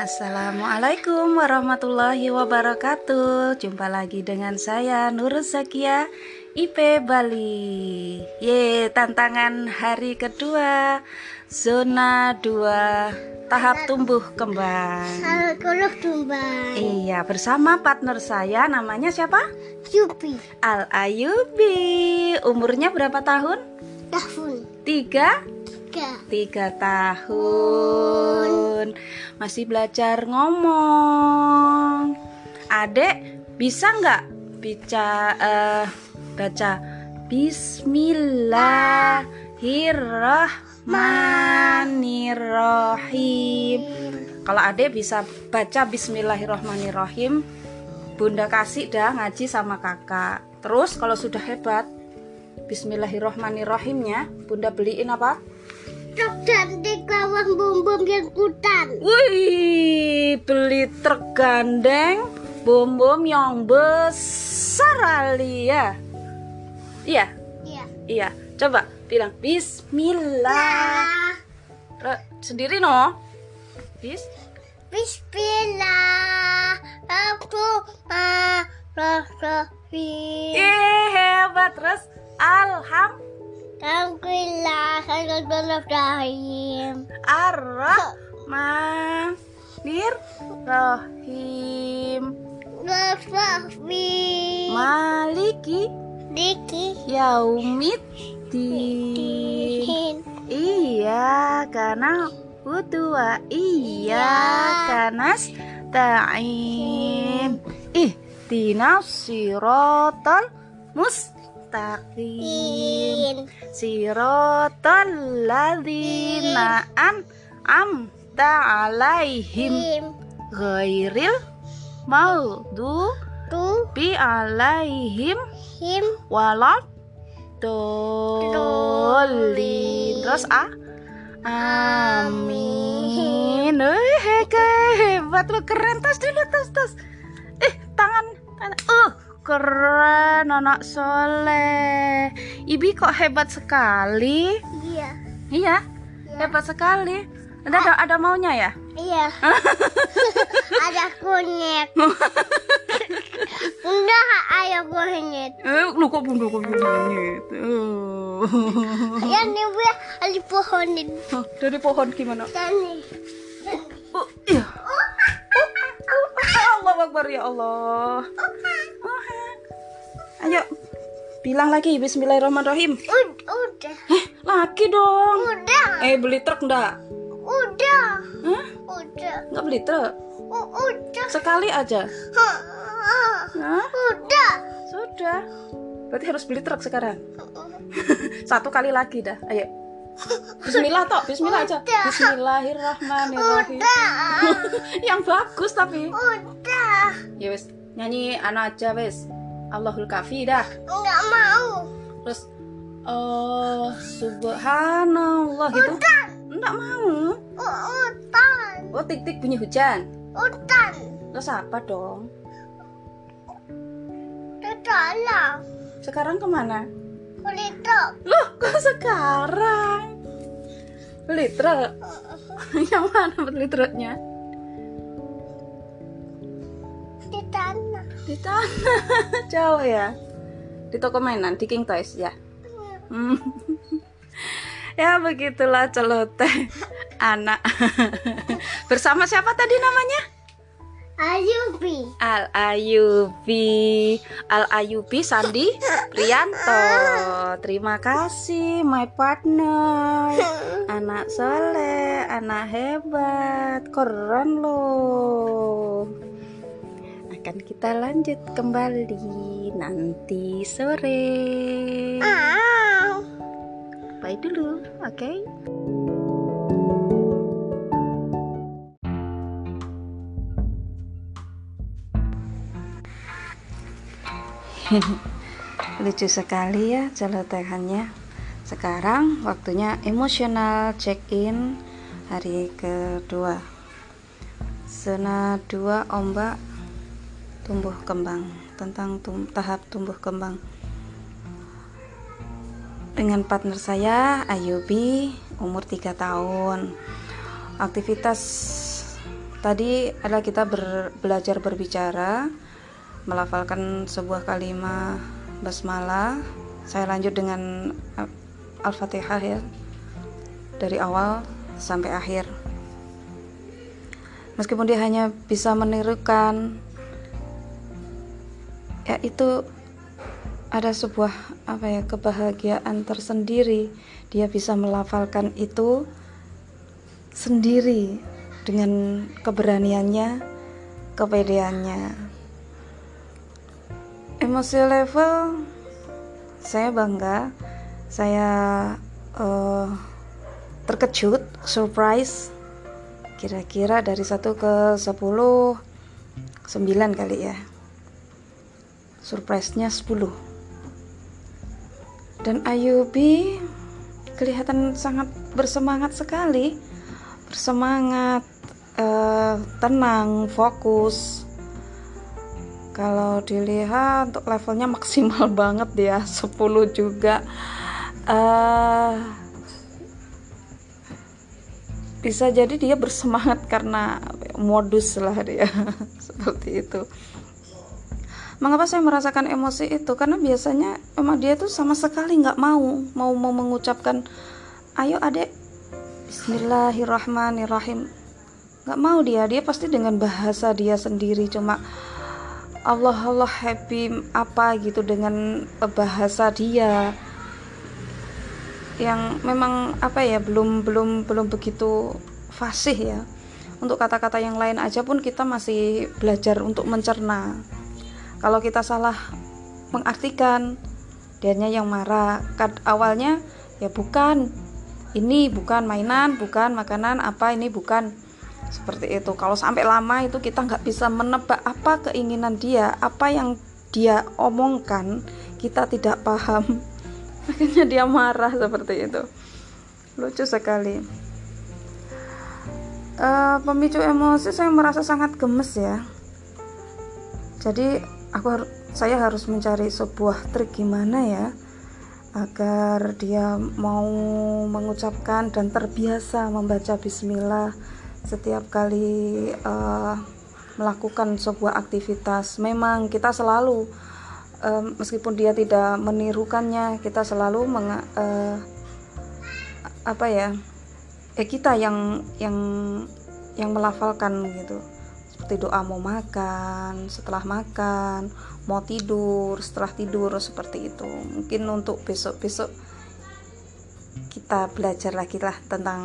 Assalamualaikum warahmatullahi wabarakatuh. Jumpa lagi dengan saya Nur Zakia IP Bali. Ye, tantangan hari kedua Zona 2 Tahap tumbuh kembang. Kalau tumbang Iya, bersama partner saya namanya siapa? Yupi Al Ayubi. Umurnya berapa tahun? Tahun. Tiga? Tiga. Tiga tahun. Masih belajar ngomong. Adek bisa nggak bica, eh, baca Bismillahirrahmanirrahim? Kalau adek bisa baca Bismillahirrahmanirrahim Bunda kasih dah ngaji sama kakak. Terus kalau sudah hebat Bismillahirrahmanirrahimnya Bunda beliin apa? Truk cantik lawan bom-bom yang hutan Wih, beli truk gandeng, bom yang besar Ali ya. Iya, Iya iya. Coba bilang Bismillah. Re- sendiri no. Bis. Bismillahirrahmanirrahim Eh, hebat terus. Alham Alhamdulillahirrahmanirrahim. Ar-Rahmanir Rahim. Rahim Maliki Diki Yaumiddin. Iya, karena butuh iya karena ta'in ih tinas sirotol mustaqim sirotol ladzina an amta alaihim ghairil maghdubi Tu. alaihim Him. walad dolin. terus ah amin. Eh hebat. Lo keren. Tas dulu tas tas. Eh tangan keren anak soleh. Ibi kok hebat sekali? Iya. Iya? Hebat sekali. Ada ada, ada maunya ya? Iya. Ada kunyit. Enggak ada kunyit. Eh lu kok bunda kok bunda oh. Ya nih gue ada pohonin Oh, dari pohon gimana? Tani Oh, iya. Oh, oh, Allah Akbar ya Allah. Ayo, bilang lagi Bismillahirrahmanirrahim. Ud- Udah Eh, lagi dong. Udah Eh, beli truk enggak? Udah Hah? Udah Enggak beli truk? U- Udah Sekali aja. Hah? Hah? Udah Sudah. Berarti harus beli truk sekarang. Satu kali lagi dah. Ayo. Bismillah toh, bismillah aja. Udah. Bismillahirrahmanirrahim. Udah Yang bagus tapi. Udah Ya wes, nyanyi anak aja wes. Allahul kafi dah. Enggak mau Terus oh subhanallah gitu. Udah Enggak mau. U- Udan Oh tik-tik bunyi hujan. Udan Terus apa dong? Tidak Sekarang ke mana? Kulitok Loh, kok sekarang? Beli truk. Yang mana beli truknya? Di tanah Di tanah. Jauh ya. Di toko mainan di King Toys ya. Hmm. ya begitulah celoteh anak. Bersama siapa tadi namanya? Ayubi Al Ayubi Al Ayubi Sandi Prianto Terima kasih my partner Anak soleh Anak hebat Keren loh Akan kita lanjut kembali Nanti sore. Bye dulu Oke Lucu sekali ya celotehannya. Sekarang waktunya emosional check-in hari kedua. Zona 2 ombak tumbuh kembang tentang tum- tahap tumbuh kembang. Dengan partner saya Ayubi umur 3 tahun. Aktivitas tadi adalah kita ber, belajar berbicara melafalkan sebuah kalimat basmalah saya lanjut dengan al-fatihah ya dari awal sampai akhir meskipun dia hanya bisa menirukan ya itu ada sebuah apa ya kebahagiaan tersendiri. Dia bisa melafalkan itu sendiri dengan keberaniannya kepedeannya. Emosi level saya bangga. Saya uh, terkejut surprise. Kira-kira dari 1 ke 10 9 kali ya surprise-nya 10 dan Ayubi kelihatan sangat bersemangat sekali. Bersemangat uh, tenang fokus. Kalau dilihat untuk levelnya maksimal banget ya 10 juga. Uh, bisa jadi dia bersemangat karena modus lah dia seperti itu mengapa saya merasakan emosi itu? Karena biasanya emang dia tuh sama sekali nggak mau mau mau mengucapkan ayo adek. Bismillahirrahmanirrahim. Nggak mau dia dia pasti dengan bahasa dia sendiri. Cuma Allah Allah happy apa? gitu dengan bahasa dia. Yang memang apa ya belum belum belum begitu fasih ya. Untuk kata-kata yang lain aja pun kita masih belajar untuk mencerna kalau kita salah mengartikan dianya yang marah. Kan awalnya ya bukan. Ini bukan mainan bukan makanan apa ini bukan. Seperti itu. Kalau sampai lama itu kita nggak bisa menebak apa keinginan dia apa yang dia omongkan kita tidak paham. Akhirnya dia marah seperti itu. Lucu sekali. Uh, pemicu emosi saya merasa sangat gemes ya. Jadi aku saya harus mencari sebuah trik gimana ya agar dia mau mengucapkan dan terbiasa membaca bismillah setiap kali uh, melakukan sebuah aktivitas. Memang kita selalu uh, meskipun dia tidak menirukannya kita selalu meng, uh, apa ya eh kita yang yang yang melafalkan gitu seperti doa mau makan, setelah makan, mau tidur, setelah tidur seperti itu. Mungkin untuk besok-besok kita belajar lagi lah tentang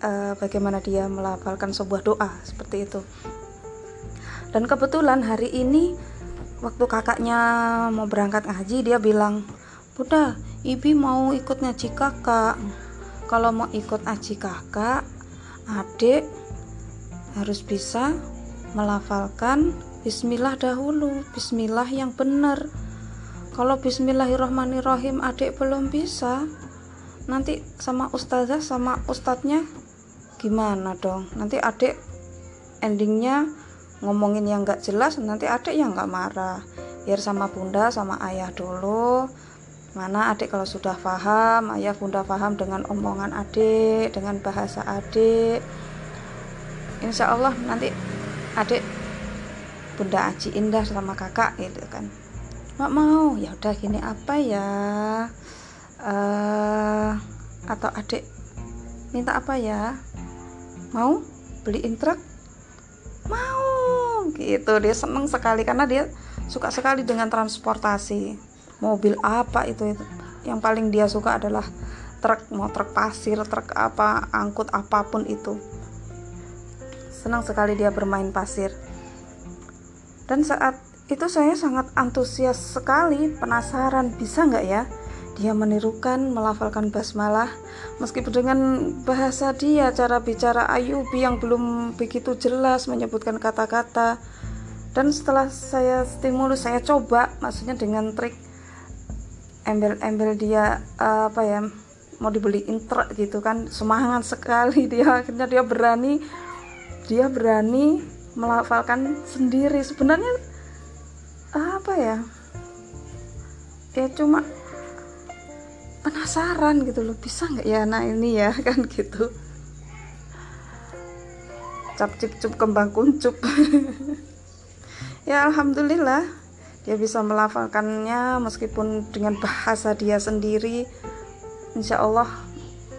uh, bagaimana dia melafalkan sebuah doa seperti itu. Dan kebetulan hari ini waktu kakaknya mau berangkat ngaji dia bilang, "Bunda, Ibi mau ikut ngaji kakak." Kalau mau ikut ngaji kakak, adik harus bisa melafalkan bismillah dahulu bismillah yang benar. Kalau bismillahirrahmanirrahim adik belum bisa nanti sama ustazah sama ustadznya gimana dong? Nanti adik endingnya ngomongin yang gak jelas nanti adik yang gak marah. Biar sama bunda sama ayah dulu. Mana adik kalau sudah paham ayah bunda paham dengan omongan adik dengan bahasa adik. Insya Allah nanti adik bunda aji indah sama kakak gitu kan. Nggak mau. Ya udah gini apa ya? Uh, atau adik minta apa ya? Mau beliin truk? Mau gitu. Dia seneng sekali karena dia suka sekali dengan transportasi. Mobil apa itu, itu. Yang paling dia suka adalah truk. Mau truk pasir truk apa angkut apa pun itu senang sekali dia bermain pasir. Dan saat itu saya sangat antusias sekali penasaran bisa nggak ya dia menirukan melafalkan basmalah? Meskipun dengan bahasa dia cara bicara Ayubi yang belum begitu jelas menyebutkan kata-kata. Dan setelah saya stimulus saya coba maksudnya dengan trik embel-embel dia apa ya mau dibeli truk gitu kan semangat sekali dia. Akhirnya dia berani dia berani melafalkan sendiri. Sebenarnya apa ya? Ya cuma penasaran gitu loh bisa nggak ya nah ini ya kan gitu. Cap cip cup kembang kuncup. Ya alhamdulillah dia bisa melafalkannya meskipun dengan bahasa dia sendiri. Insya Allah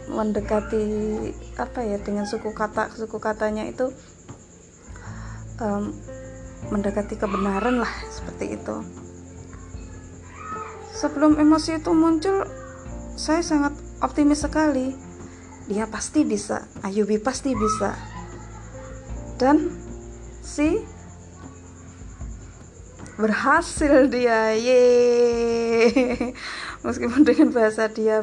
mendekati apa ya dengan suku kata suku katanya itu um, mendekati kebenaran lah seperti itu. Sebelum emosi itu muncul saya sangat optimis sekali. Dia pasti bisa Ayubi pasti bisa. Dan si berhasil dia ye meskipun dengan bahasa dia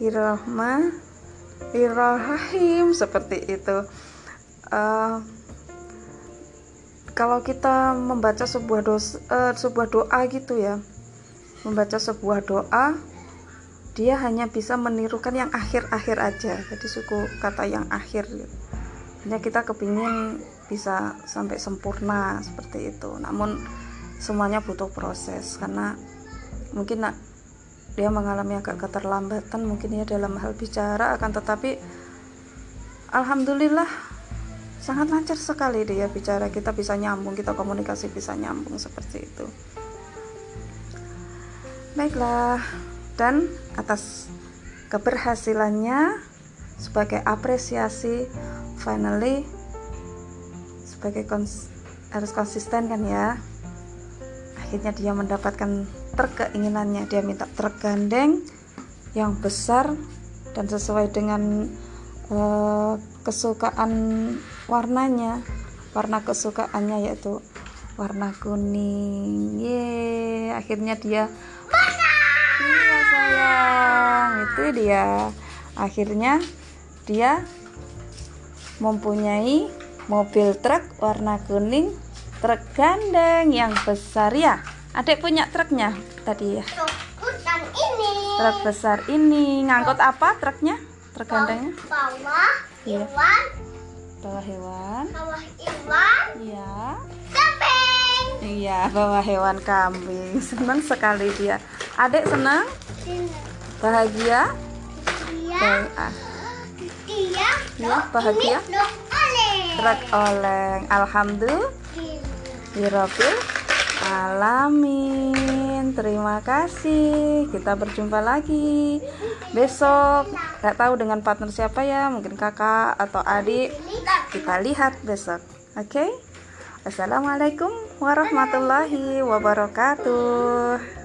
Bismillahirrahmanirrahim seperti itu. Uh, kalau kita membaca sebuah dos, uh, sebuah doa gitu ya membaca sebuah doa dia hanya bisa menirukan yang akhir-akhir aja. Jadi suku kata yang akhir hanya kita kepingin bisa sampai sempurna seperti itu. Namun semuanya butuh proses karena mungkin dia mengalami agak keterlambatan mungkin ya dalam hal bicara akan tetapi alhamdulillah sangat lancar sekali dia bicara. Kita bisa nyambung kita komunikasi bisa nyambung seperti itu. Baiklah dan atas keberhasilannya sebagai apresiasi finally sebagai kons harus konsisten kan ya? Akhirnya dia mendapatkan truk keinginannya dia minta truk gandeng yang besar dan sesuai dengan uh, kesukaan warnanya. Warna kesukaannya yaitu warna kuning. Ye akhirnya dia iya sayang. Itu dia. Akhirnya dia mempunyai mobil truk warna kuning truk gandeng yang besar. Ya adik punya truknya tadi ya? Bukan ini. truk besar ini. Ngangkut apa truknya? Truk gandengnya Bawah Iya. iwan, bawa hewan. Bawah iwan, iya. Kambing. iya bawa hewan kambing. Senang sekali dia. Adik senang bahagia? Dia, Baik, ah. dia, Ya, bahagia. Truk oleng alhamdulillah. Hirobil Alamin. Terima kasih. Kita berjumpa lagi Besok. Gak tahu dengan partner siapa ya. Mungkin kakak atau adik. Kita lihat besok. Oke? Assalamualaikum warahmatullahi wabarakatuh